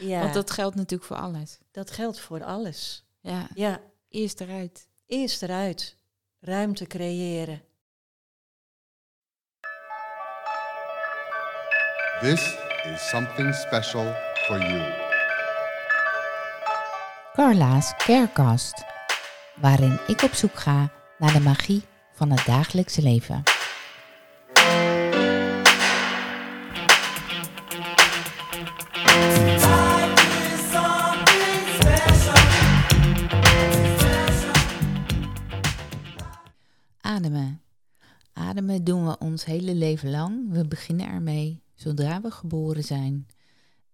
Ja, Want dat geldt natuurlijk voor alles. dat geldt voor alles. Ja, Ja, eerst eruit. eerst eruit. Ruimte creëren. This is something special for you. Carla's Carecast, waarin ik op zoek ga naar de magie van het dagelijkse leven. Doen we ons hele leven lang. We beginnen ermee zodra we geboren zijn.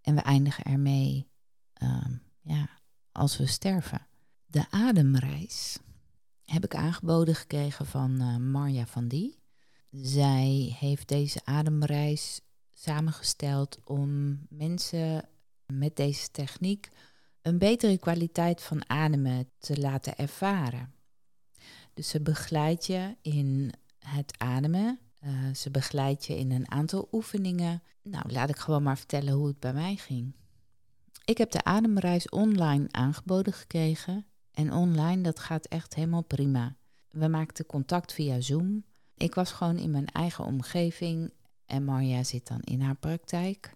En we eindigen ermee ehm, ja, als we sterven. De ademreis heb ik aangeboden gekregen van eh, Marja van Die. Zij heeft deze ademreis samengesteld om mensen met deze techniek een betere kwaliteit van ademen te laten ervaren. Dus ze begeleidt je in het ademen. eh, ze begeleidt je in een aantal oefeningen. Nou, laat ik gewoon maar vertellen hoe het bij mij ging. Ik heb de ademreis online aangeboden gekregen. En online, dat gaat echt helemaal prima. We maakten contact via Zoom. Ik was gewoon in mijn eigen omgeving en Marja zit dan in haar praktijk.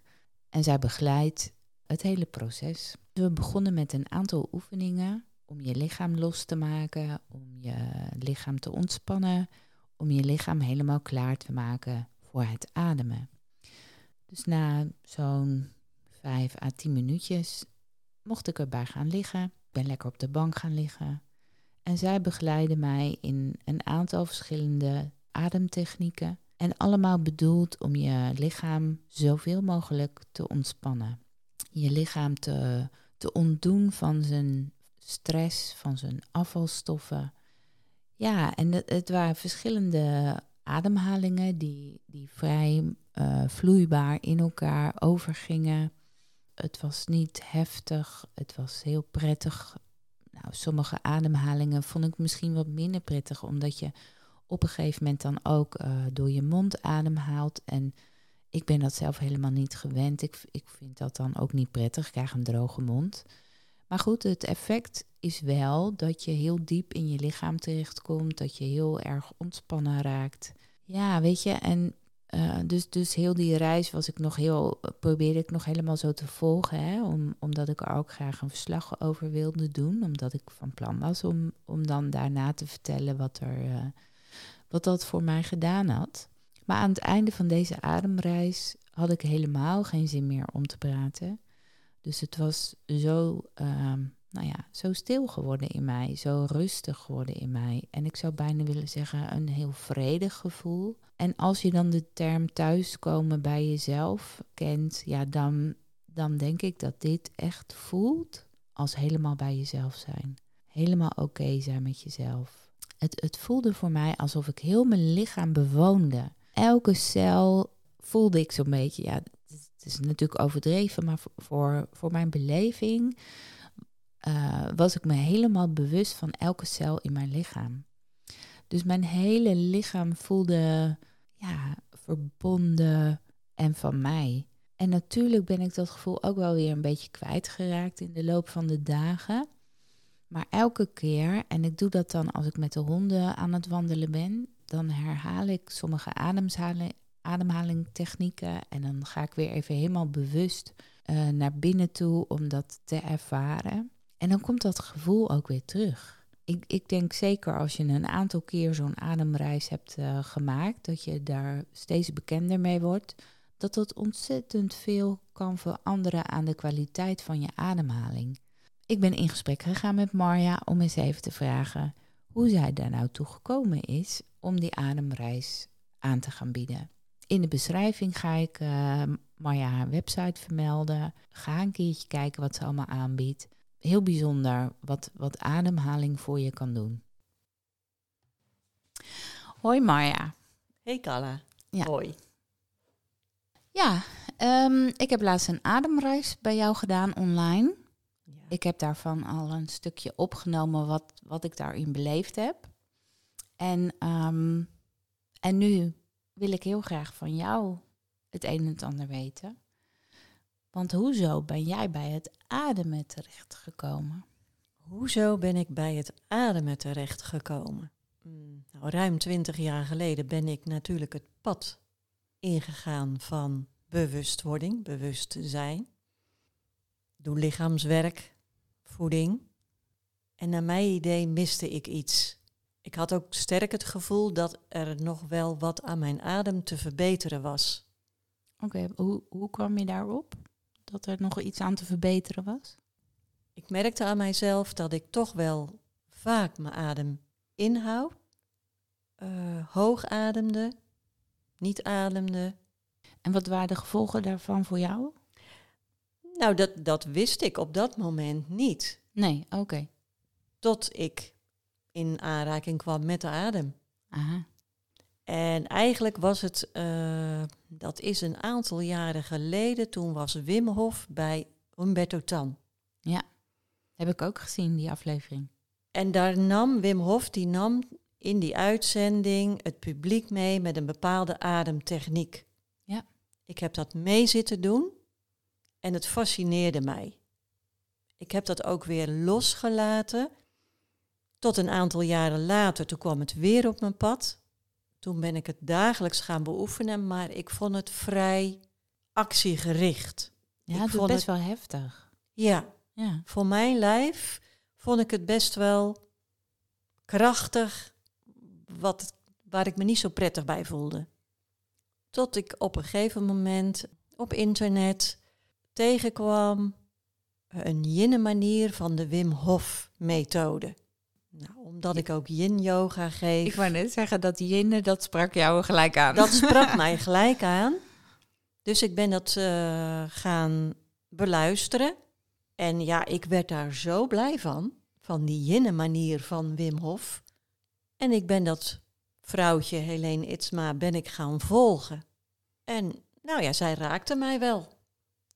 En zij begeleidt het hele proces. We begonnen met een aantal oefeningen om je lichaam los te maken, om je lichaam te ontspannen, om je lichaam helemaal klaar te maken voor het ademen. Dus na zo'n vijf à tien minuutjes mocht ik erbij gaan liggen. Ben lekker op de bank gaan liggen. En zij begeleidde mij in een aantal verschillende ademtechnieken. En allemaal bedoeld om je lichaam zoveel mogelijk te ontspannen. Je lichaam te, te ontdoen van zijn stress, van zijn afvalstoffen. Ja, en het, waren verschillende ademhalingen die, die vrij eh, vloeibaar in elkaar overgingen. Het was niet heftig, het was heel prettig. Nou, sommige ademhalingen vond ik misschien wat minder prettig, omdat je op een gegeven moment dan ook eh, door je mond ademhaalt. En ik ben dat zelf helemaal niet gewend. Ik, ik vind dat dan ook niet prettig. Ik krijg een droge mond. Maar goed, het effect is wel dat je heel diep in je lichaam terechtkomt, dat je heel erg ontspannen raakt. Ja, weet je, en uh, dus, dus heel die reis was ik nog heel, probeerde ik nog helemaal zo te volgen, hè, om, omdat ik er ook graag een verslag over wilde doen, omdat ik van plan was om, om dan daarna te vertellen wat, er, uh, wat dat voor mij gedaan had. Maar aan het einde van deze ademreis had ik helemaal geen zin meer om te praten. Dus het was zo, uh, nou ja, zo stil geworden in mij, zo rustig geworden in mij. En ik zou bijna willen zeggen een heel vredig gevoel. En als je dan de term thuiskomen bij jezelf kent, ja, dan, dan denk ik dat dit echt voelt als helemaal bij jezelf zijn. Helemaal oké zijn met jezelf. Het, het voelde voor mij alsof ik heel mijn lichaam bewoonde. Elke cel voelde ik zo'n beetje, ja, het is natuurlijk overdreven, maar voor, voor, mijn beleving uh, was ik me helemaal bewust van elke cel in mijn lichaam. Dus mijn hele lichaam voelde ja, verbonden en van mij. En natuurlijk ben ik dat gevoel ook wel weer een beetje kwijtgeraakt in de loop van de dagen. Maar elke keer, en ik doe dat dan als ik met de honden aan het wandelen ben, dan herhaal ik sommige ademhalingen ademhalingtechnieken. En dan ga ik weer even helemaal bewust uh, naar binnen toe om dat te ervaren. En dan komt dat gevoel ook weer terug. Ik, ik denk zeker als je een aantal keer zo'n ademreis hebt uh, gemaakt, dat je daar steeds bekender mee wordt, dat dat ontzettend veel kan veranderen aan de kwaliteit van je ademhaling. Ik ben in gesprek gegaan met Marja om eens even te vragen hoe zij daar nou toe gekomen is om die ademreis aan te gaan bieden. In de beschrijving ga ik uh, Marja haar website vermelden. Ga een keertje kijken wat ze allemaal aanbiedt. Heel bijzonder wat, wat ademhaling voor je kan doen. Hoi Marja. Hey Carla. Ja. Hoi. Ja, um, ik heb laatst een ademreis bij jou gedaan online. Ja. Ik heb daarvan al een stukje opgenomen wat, wat ik daarin beleefd heb. En, um, en nu wil ik heel graag van jou het een en het ander weten. Want hoezo ben jij bij het ademen terechtgekomen? Hoezo ben ik bij het ademen terechtgekomen? Hmm, Nou, ruim twintig jaar geleden ben ik natuurlijk het pad ingegaan van bewustwording, bewustzijn. Doe lichaamswerk, voeding. En naar mijn idee miste ik iets. Ik had ook sterk het gevoel dat er nog wel wat aan mijn adem te verbeteren was. Oké, hoe, hoe kwam je daarop? Dat er nog iets aan te verbeteren was? Ik merkte aan mijzelf dat ik toch wel vaak mijn adem inhoud, eh, hoog ademde, niet ademde. En wat waren de gevolgen daarvan voor jou? Nou, dat, dat wist ik op dat moment niet, Nee, oké. tot ik in aanraking kwam met de adem. Aha. En eigenlijk was het, eh, dat is een aantal jaren geleden, toen was Wim Hof bij Humberto Tan. Heb ik ook gezien, die aflevering. En daar nam Wim Hof, die nam in die uitzending het publiek mee met een bepaalde ademtechniek. Ja. Ik heb dat mee zitten doen en het fascineerde mij. Ik heb dat ook weer losgelaten. Tot een aantal jaren later, toen kwam het weer op mijn pad. Toen ben ik het dagelijks gaan beoefenen, maar ik vond het vrij actiegericht. Ja, Ik het vond best wel heftig. Ja, Ja. voor mijn lijf vond ik het best wel krachtig, wat, waar ik me niet zo prettig bij voelde. Tot ik op een gegeven moment op internet tegenkwam een yin-manier van de Wim Hof methode. Nou, omdat ik ook yin-yoga geef. Ik wou net zeggen dat yin, dat sprak jou gelijk aan. Dat sprak mij gelijk aan. Dus ik ben dat eh, gaan beluisteren. En ja, ik werd daar zo blij van. Van die jinne manier van Wim Hof. En ik ben dat vrouwtje, Helene Itsma, ben ik gaan volgen. En nou ja, zij raakte mij wel.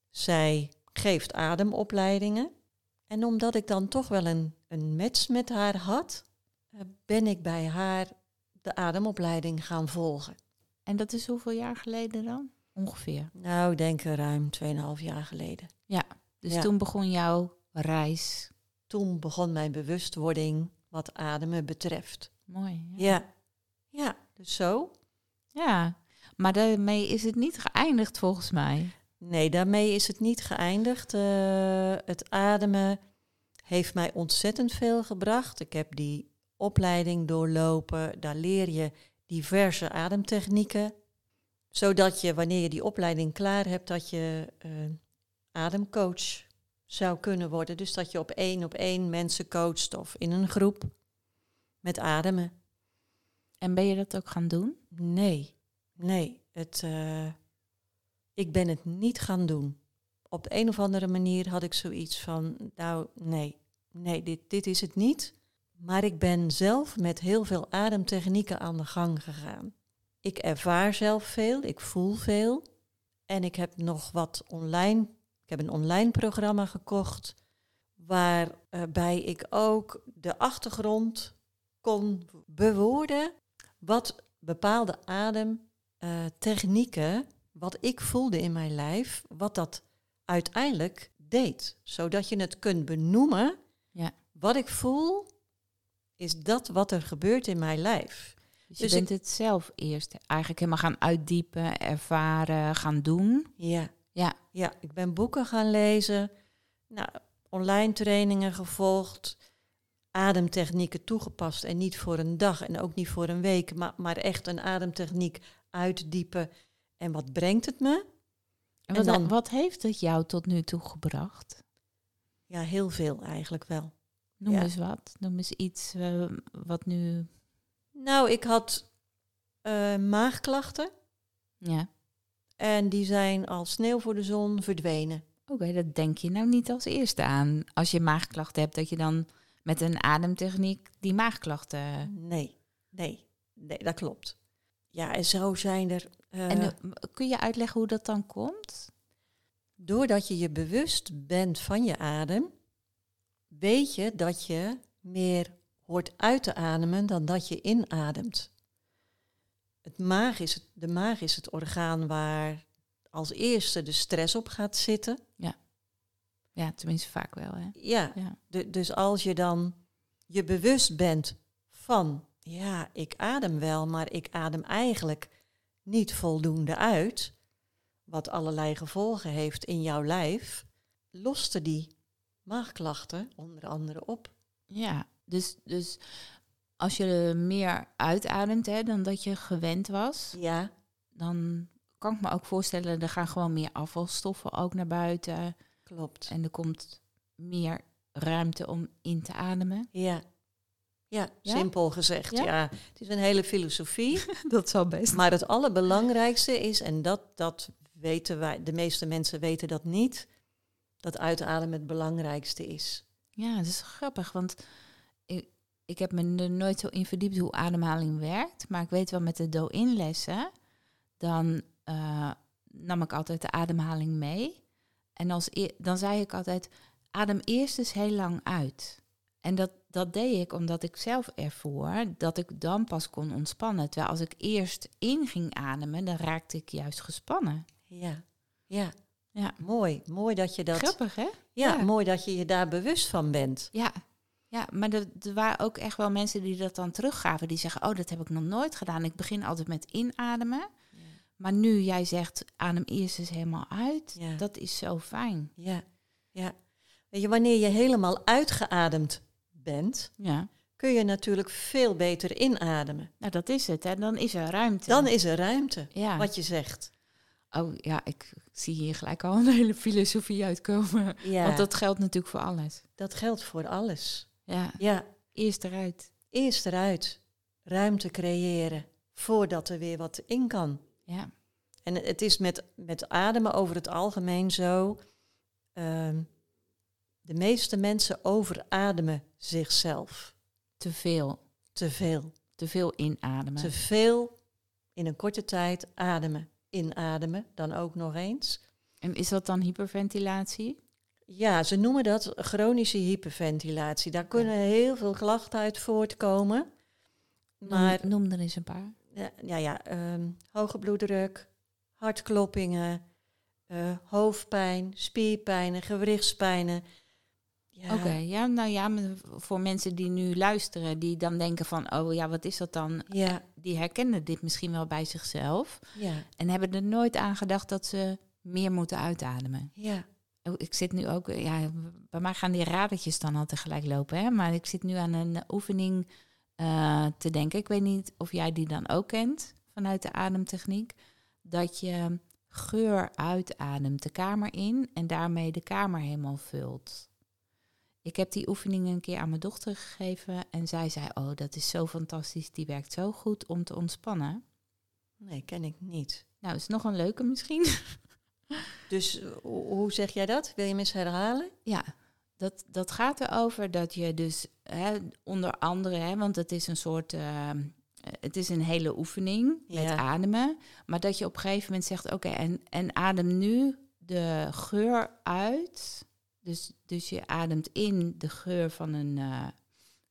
Zij geeft ademopleidingen. En omdat ik dan toch wel een, een match met haar had, eh, ben ik bij haar de ademopleiding gaan volgen. En dat is hoeveel jaar geleden dan? Ongeveer. Nou, ik denk eh, ruim 2,5 jaar geleden. Dus Ja. toen begon jouw reis. Toen begon mijn bewustwording wat ademen betreft. Mooi. Ja, ja, dus zo. Ja, maar daarmee is het niet geëindigd volgens mij. Nee, daarmee is het niet geëindigd. Eh, het ademen heeft mij ontzettend veel gebracht. Ik heb die opleiding doorlopen. Daar leer je diverse ademtechnieken. Zodat je, wanneer je die opleiding klaar hebt, dat je eh, ademcoach zou kunnen worden. Dus dat je op één op één mensen coacht of in een groep met ademen. En ben je dat ook gaan doen? Nee, nee. Het, eh, ik ben het niet gaan doen. Op de een of andere manier had ik zoiets van, nou nee, nee, dit, dit is het niet. Maar ik ben zelf met heel veel ademtechnieken aan de gang gegaan. Ik ervaar zelf veel, ik voel veel. En ik heb nog wat online, ik heb een online programma gekocht. Waarbij ik ook de achtergrond kon bewoorden wat bepaalde ademtechnieken, wat ik voelde in mijn lijf, wat dat uiteindelijk deed. Zodat je het kunt benoemen. Ja. Wat ik voel, is dat wat er gebeurt in mijn lijf. Dus je Dus bent het zelf eerst eigenlijk helemaal gaan uitdiepen, ervaren, gaan doen. Ja. Ja. Ja, ik ben boeken gaan lezen, nou, online trainingen gevolgd, ademtechnieken toegepast en niet voor een dag en ook niet voor een week, maar, maar echt een ademtechniek uitdiepen. En wat brengt het me? En En wat, dan- wat heeft het jou tot nu toe gebracht? Ja, heel veel eigenlijk wel. Noem Ja. eens wat. Noem eens iets eh, wat nu... Nou, ik had eh, maagklachten Ja, en die zijn als sneeuw voor de zon verdwenen. oké, dat denk je nou niet als eerste aan. Als je maagklachten hebt, dat je dan met een ademtechniek die maagklachten... Nee, nee, nee, dat klopt. Ja, en zo zijn er. eh, en eh, kun je uitleggen hoe dat dan komt? Doordat je je bewust bent van je adem, weet je dat je meer hoort uit te ademen dan dat je inademt. Het maag is het, de maag is het orgaan waar als eerste de stress op gaat zitten. Ja, tenminste vaak wel. Hè? Ja, Ja. de- dus als je dan je bewust bent van, ja, ik adem wel, maar ik adem eigenlijk niet voldoende uit, wat allerlei gevolgen heeft in jouw lijf, loste die maagklachten onder andere op. Ja, dus, dus als je meer uitademt hè, dan dat je gewend was, Ja, dan kan ik me ook voorstellen, er gaan gewoon meer afvalstoffen ook naar buiten. klopt. En er komt meer ruimte om in te ademen. Ja. Ja, Ja? simpel gezegd. Ja? Ja? het is een hele filosofie. Dat zal best. maar het allerbelangrijkste is, en dat, dat weten wij, de meeste mensen weten dat niet, dat uitademen het belangrijkste is. Ja, dat is grappig, want ik, ik heb me er nooit zo in verdiept hoe ademhaling werkt. Maar ik weet wel met de do-in lessen, dan eh, nam ik altijd de ademhaling mee. En als e- dan zei ik altijd, adem eerst eens heel lang uit. En dat, dat deed ik omdat ik zelf ervoor dat ik dan pas kon ontspannen. Terwijl als ik eerst in ging ademen, dan raakte ik juist gespannen. Ja, ja. Ja. Mooi, mooi dat je dat. Grappig, hè? Ja, Ja. mooi dat je je daar bewust van bent. Ja, ja maar er, er waren ook echt wel mensen die dat dan teruggaven. Die zeggen, oh, dat heb ik nog nooit gedaan. Ik begin altijd met inademen. Maar nu jij zegt, adem eerst eens helemaal uit. Ja. Dat is zo fijn. Ja, ja. Weet je, wanneer je helemaal uitgeademd bent, Ja, kun je natuurlijk veel beter inademen. nou dat is het. Hè. Dan is er ruimte. Dan is er ruimte, ja. wat je zegt. Oh ja, ik zie hier gelijk al een hele filosofie uitkomen. Ja, Want dat geldt natuurlijk voor alles. dat geldt voor alles. Ja, Ja, eerst eruit. eerst eruit. Ruimte creëren voordat er weer wat in kan. Ja, En het is met, met ademen over het algemeen zo. ehm, de meeste mensen overademen zichzelf. te veel. Te veel. Te veel inademen. Te veel in een korte tijd ademen. Inademen dan ook nog eens. En is dat dan hyperventilatie? Ja, ze noemen dat chronische hyperventilatie. Daar kunnen heel veel klachten uit voortkomen. Maar Noem, noem er eens een paar. ja, ja, ja ehm, hoge bloeddruk, hartkloppingen, eh, hoofdpijn, spierpijnen, gewrichtspijnen. Ja, Oké, ja, nou ja, voor mensen die nu luisteren, die dan denken van, oh ja, wat is dat dan? ja, Die herkennen dit misschien wel bij zichzelf ja, en hebben er nooit aan gedacht dat ze meer moeten uitademen. ja, Oh, ik zit nu ook, ja, bij mij gaan die radertjes dan al tegelijk lopen, hè? maar ik zit nu aan een oefening eh, te denken. Ik weet niet of jij die dan ook kent vanuit de ademtechniek, dat je geur uitademt de kamer in en daarmee de kamer helemaal vult. Ik heb die oefening een keer aan mijn dochter gegeven en zij zei: Oh, dat is zo fantastisch, die werkt zo goed om te ontspannen. nee, ken ik niet. Nou, is nog een leuke misschien. Dus eh, ho- hoe zeg jij dat? Wil je eens herhalen? Ja, dat, dat gaat erover dat je dus hè, onder andere, hè, want het is een soort, eh, het is een hele oefening met ademen, maar dat je op een gegeven moment zegt, oké, en, en adem nu de geur uit. Dus, dus je ademt in de geur van een, eh,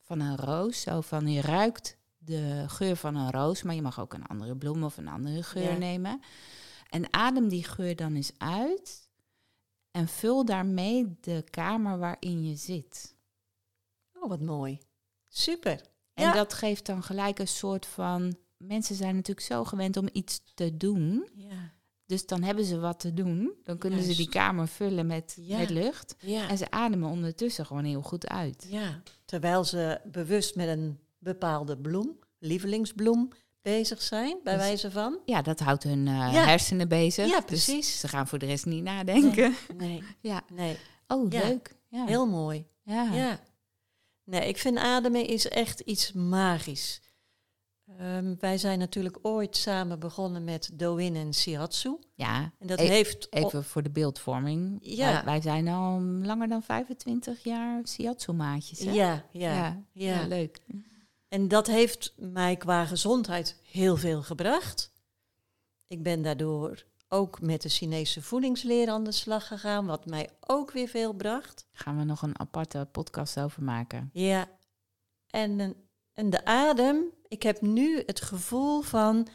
van een roos, zo van je ruikt de geur van een roos, maar je mag ook een andere bloem of een andere geur Ja. nemen. En adem die geur dan eens uit. En vul daarmee de kamer waarin je zit. Oh, wat mooi. Super. En Ja. dat geeft dan gelijk een soort van. Mensen zijn natuurlijk zo gewend om iets te doen. Ja, Dus dan hebben ze wat te doen. Dan kunnen ze die kamer vullen met, Ja. met lucht. ja. En ze ademen ondertussen gewoon heel goed uit. Ja, terwijl ze bewust met een bepaalde bloem, lievelingsbloem, bezig zijn, bij Dus- wijze van. Ja, dat houdt hun eh, Ja. hersenen bezig. Ja, Dus precies. ze gaan voor de rest niet nadenken. Nee, Ja. nee, Oh, leuk. Ja. heel mooi. ja. Ja. Nee, ik vind ademen is echt iets magisch. Ehm, wij zijn natuurlijk ooit samen begonnen met Doin en Shiatsu. Ja, En dat E- heeft... Even voor de beeldvorming. Ja. Wij, wij zijn al langer dan 25 jaar Shiatsu-maatjes. hè? ja, ja, ja. ja. Ja, leuk. En dat heeft mij qua gezondheid heel veel gebracht. Ik ben daardoor ook met de Chinese voedingsleer aan de slag gegaan, wat mij ook weer veel bracht. Gaan we nog een aparte podcast over maken. Ja. En, en de adem, ik heb nu het gevoel van,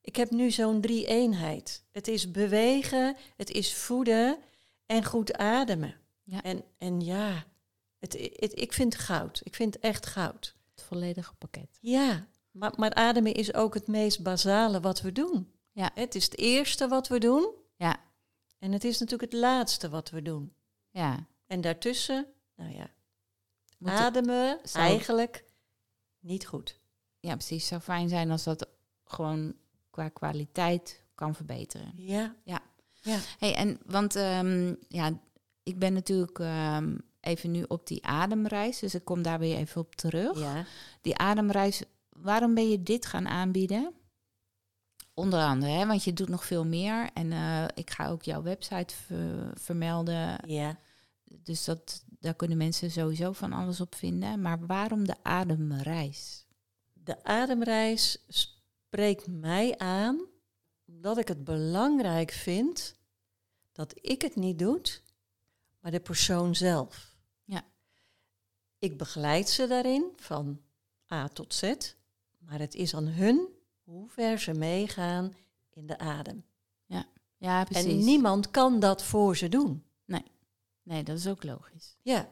Ik heb nu zo'n drie-eenheid. Het is bewegen, het is voeden en goed ademen. Ja. En, en ja, het, het, ik vind goud. Ik vind echt goud. Het volledige pakket. Ja, maar, maar ademen is ook het meest basale wat we doen. Ja. Het is het eerste wat we doen Ja, en het is natuurlijk het laatste wat we doen. ja. En daartussen, nou ja, Moet- ademen eigenlijk niet goed. Ja, precies. Zou fijn zijn als dat gewoon qua kwaliteit kan verbeteren. Ja, Hey, en want ehm, ja, ik ben natuurlijk ehm, even nu op die ademreis, dus ik kom daar weer even op terug. ja. Die ademreis, waarom ben je dit gaan aanbieden? Onder andere, hè, want je doet nog veel meer. En eh, ik ga ook jouw website ver- vermelden. ja. Dus dat, daar kunnen mensen sowieso van alles op vinden. Maar waarom de ademreis? De ademreis spreekt mij aan omdat ik het belangrijk vind dat ik het niet doe, maar de persoon zelf. Ja. Ik begeleid ze daarin van A tot Z, maar het is aan hun hoe ver ze meegaan in de adem. Ja, precies. En niemand kan dat voor ze doen. Nee, dat is ook logisch. Ja,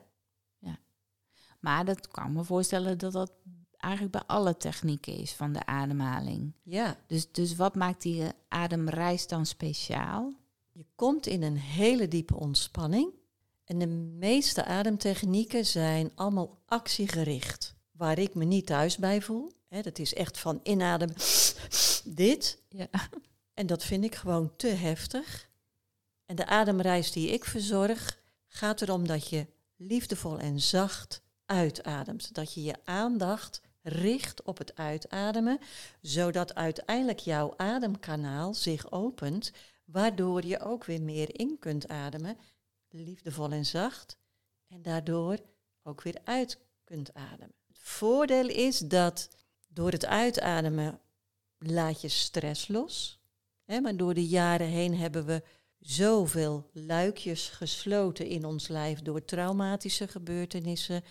Maar dat kan me voorstellen dat dat eigenlijk bij alle technieken is van de ademhaling. ja. Dus, dus wat maakt die ademreis dan speciaal? Je komt in een hele diepe ontspanning. En de meeste ademtechnieken zijn allemaal actiegericht. Waar ik me niet thuis bij voel. Hè, dat is echt van inademen, dit. Ja. En dat vind ik gewoon te heftig. En de ademreis die ik verzorg, gaat erom dat je liefdevol en zacht uitademt. Dat je je aandacht richt op het uitademen, zodat uiteindelijk jouw ademkanaal zich opent, waardoor je ook weer meer in kunt ademen, liefdevol en zacht, en daardoor ook weer uit kunt ademen. Het voordeel is dat door het uitademen laat je stress los. Hè, maar door de jaren heen hebben we zoveel luikjes gesloten in ons lijf door traumatische gebeurtenissen,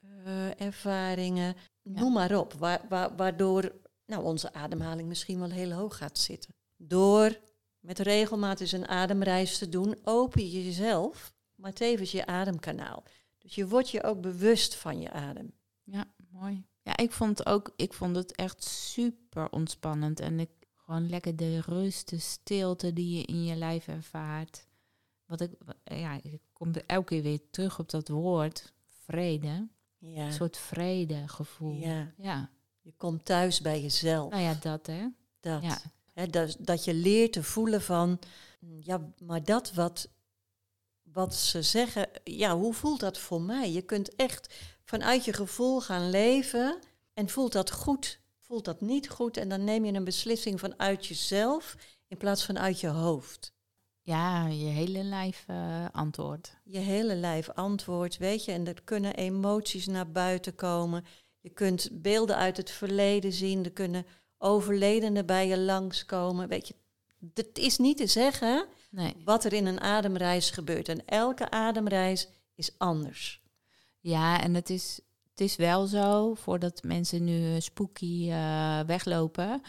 eh, ervaringen, noem maar op. Wa- wa- waardoor nou, onze ademhaling misschien wel heel hoog gaat zitten. Door met regelmaat eens een ademreis te doen, open je jezelf, maar tevens je ademkanaal. Dus je wordt je ook bewust van je adem. Ja, mooi. Ja, ik vond, het ook, ik vond het echt super ontspannend. En ik, gewoon lekker de rust, de stilte die je in je lijf ervaart. Wat ik, ja, ik kom elke keer weer terug op dat woord, vrede. Ja, Een soort vredegevoel. ja. ja. je komt thuis bij jezelf. Nou ja, dat hè. Dat. Ja. Dat, dat je leert te voelen van, mm, ja, maar dat wat, wat ze zeggen, ja, hoe voelt dat voor mij? Je kunt echt vanuit je gevoel gaan leven en voelt dat goed, voelt dat niet goed en dan neem je een beslissing vanuit jezelf in plaats van uit je hoofd. Ja, je hele lijf eh, antwoord. Je hele lijf antwoordt, weet je, en er kunnen emoties naar buiten komen. Je kunt beelden uit het verleden zien, er kunnen overledenen bij je langskomen. Weet je, het is niet te zeggen Nee. wat er in een ademreis gebeurt. En elke ademreis is anders. Ja, en het is, het is wel zo, voordat mensen nu eh, spooky eh, weglopen,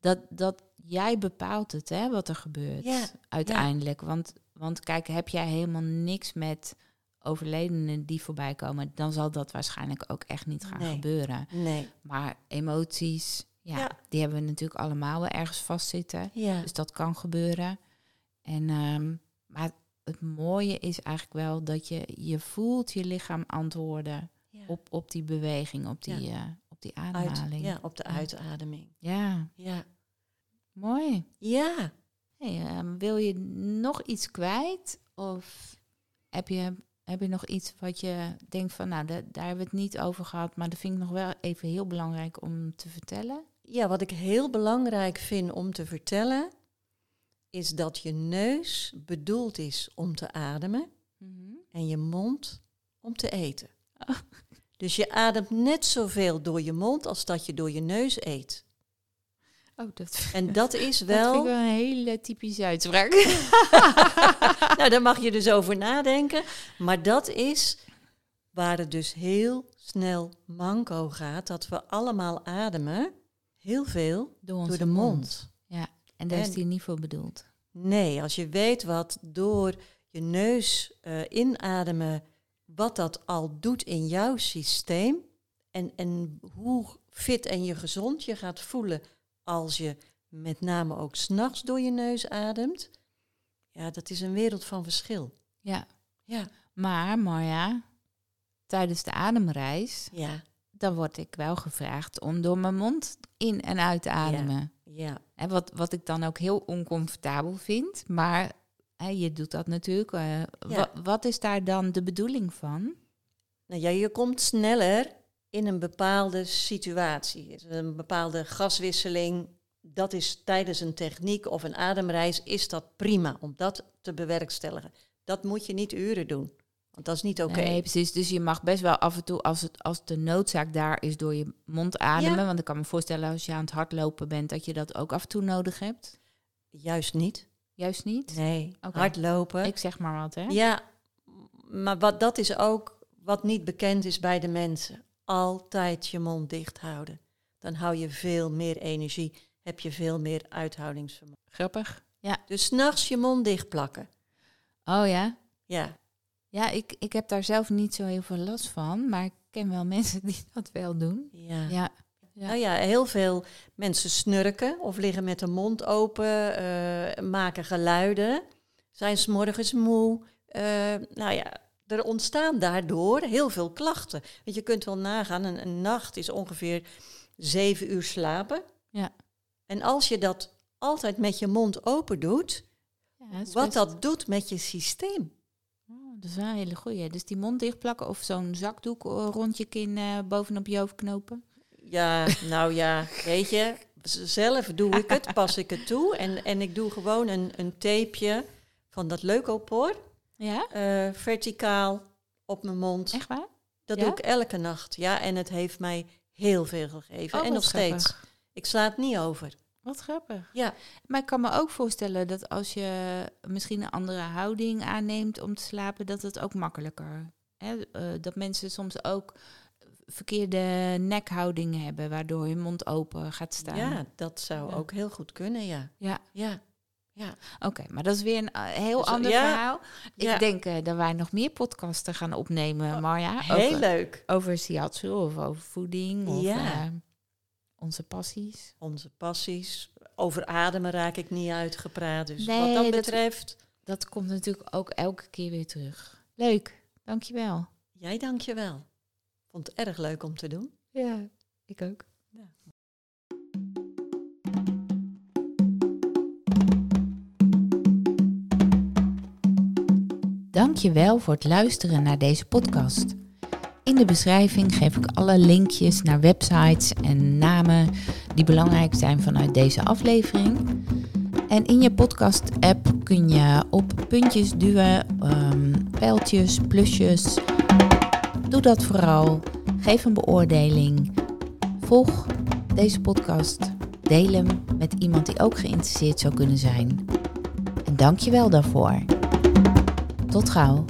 dat, dat jij bepaalt het, hè, wat er gebeurt Ja, uiteindelijk. Want, want kijk, heb jij helemaal niks met overledenen die voorbij komen, dan zal dat waarschijnlijk ook echt niet gaan Nee. gebeuren. Nee. Maar emoties, ja, Ja. die hebben we natuurlijk allemaal wel ergens vastzitten. Dus dat kan gebeuren. En, ehm, maar het mooie is eigenlijk wel dat je, je voelt je lichaam antwoorden op, op die beweging, op die, eh, op die Uit, ademhaling. ja, op de uitademing. Ja, Ja. Mooi. Ja. Hey, ehm, wil je nog iets kwijt? Of heb je, heb je nog iets wat je denkt van, nou, da- daar hebben we het niet over gehad, maar dat vind ik nog wel even heel belangrijk om te vertellen? Ja, wat ik heel belangrijk vind om te vertellen, is dat je neus bedoeld is om te ademen en je mond om te eten. Oh. Dus je ademt net zoveel door je mond als dat je door je neus eet. Oh, dat, En dat is dat vind ik wel. wel een hele typische uitspraak. nou, daar mag je dus over nadenken. Maar dat is waar het dus heel snel manco gaat. Dat we allemaal ademen, heel veel, Door, de mond. Ja. En daar is die niet voor bedoeld. Nee, als je weet wat door je neus eh, inademen, wat dat al doet in jouw systeem. En, en hoe fit en je gezond je gaat voelen als je met name ook s'nachts door je neus ademt. Ja, dat is een wereld van verschil. Ja. Ja, Maar Marja, tijdens de ademreis, ja, dan word ik wel gevraagd om door mijn mond in en uit te ademen. ja. En wat, wat ik dan ook heel oncomfortabel vind. Maar hè, je doet dat natuurlijk. eh, wa- wat is daar dan de bedoeling van? Nou ja, je komt sneller in een bepaalde situatie. Een bepaalde gaswisseling. Dat is tijdens een techniek of een ademreis is dat prima om dat te bewerkstelligen. Dat moet je niet uren doen. Want dat is niet oké. Nee, precies. Dus je mag best wel af en toe, als, het, als de noodzaak daar is, door je mond ademen. Ja. Want ik kan me voorstellen als je aan het hardlopen bent, dat je dat ook af en toe nodig hebt. Juist niet. Juist niet? Nee. Hardlopen. Ik zeg maar wat, hè? Ja, maar wat, dat is ook wat niet bekend is bij de mensen. Altijd je mond dicht houden. Dan hou je veel meer energie, heb je veel meer uithoudingsvermogen. Grappig. Dus s'nachts je mond dicht plakken. Oh ja? Ja, Ja, ik, ik heb daar zelf niet zo heel veel last van. Maar ik ken wel mensen die dat wel doen. ja. Ja. Ja. Nou ja, heel veel mensen snurken of liggen met de mond open, eh, maken geluiden, zijn s'morgens moe. Eh, nou ja, er ontstaan daardoor heel veel klachten. Want je kunt wel nagaan, een, een nacht is ongeveer zeven uur slapen. Ja. En als je dat altijd met je mond open doet, Ja, wat best- dat doet met je systeem. Oh, dat is wel een hele goeie. Dus die mond dichtplakken of zo'n zakdoek eh, rond je kin eh, bovenop je hoofd knopen. Ja, nou ja, weet je, zelf doe ik het, pas ik het toe. En, en ik doe gewoon een, een tapeje van dat leukopor, Ja? eh verticaal op mijn mond. Echt waar? Dat Ja? doe ik elke nacht. Ja, en het heeft mij heel veel gegeven. Oh, en nog steeds. Ik sla het niet over. Wat grappig. Ja, Maar ik kan me ook voorstellen dat als je misschien een andere houding aanneemt om te slapen, dat het ook makkelijker. Hè? eh, dat mensen soms ook verkeerde nekhoudingen hebben, waardoor je mond open gaat staan. ja dat zou Ja. ook heel goed kunnen, ja. Ja. Ja, ja. Oké, maar dat is weer een eh, heel Dus, ander ja, verhaal. Ik ja. denk eh, dat wij nog meer podcasten gaan opnemen, Oh, Marja. Heel over, leuk. over shiatsu of over voeding of Ja. eh, onze passies. Onze passies. Over ademen raak ik niet uitgepraat. Dus Nee, wat dat dat- betreft, Dat komt natuurlijk ook elke keer weer terug. Leuk, dankjewel. jij dank je wel. Vond het erg leuk om te doen. Ja, ik ook. Dankjewel voor het luisteren naar deze podcast. In de beschrijving geef ik alle linkjes naar websites en namen die belangrijk zijn vanuit deze aflevering. En in je podcast-app kun je op puntjes duwen, ehm, pijltjes, plusjes. Doe dat vooral. Geef een beoordeling. Volg deze podcast. Deel hem met iemand die ook geïnteresseerd zou kunnen zijn. En dank je wel daarvoor. Tot gauw.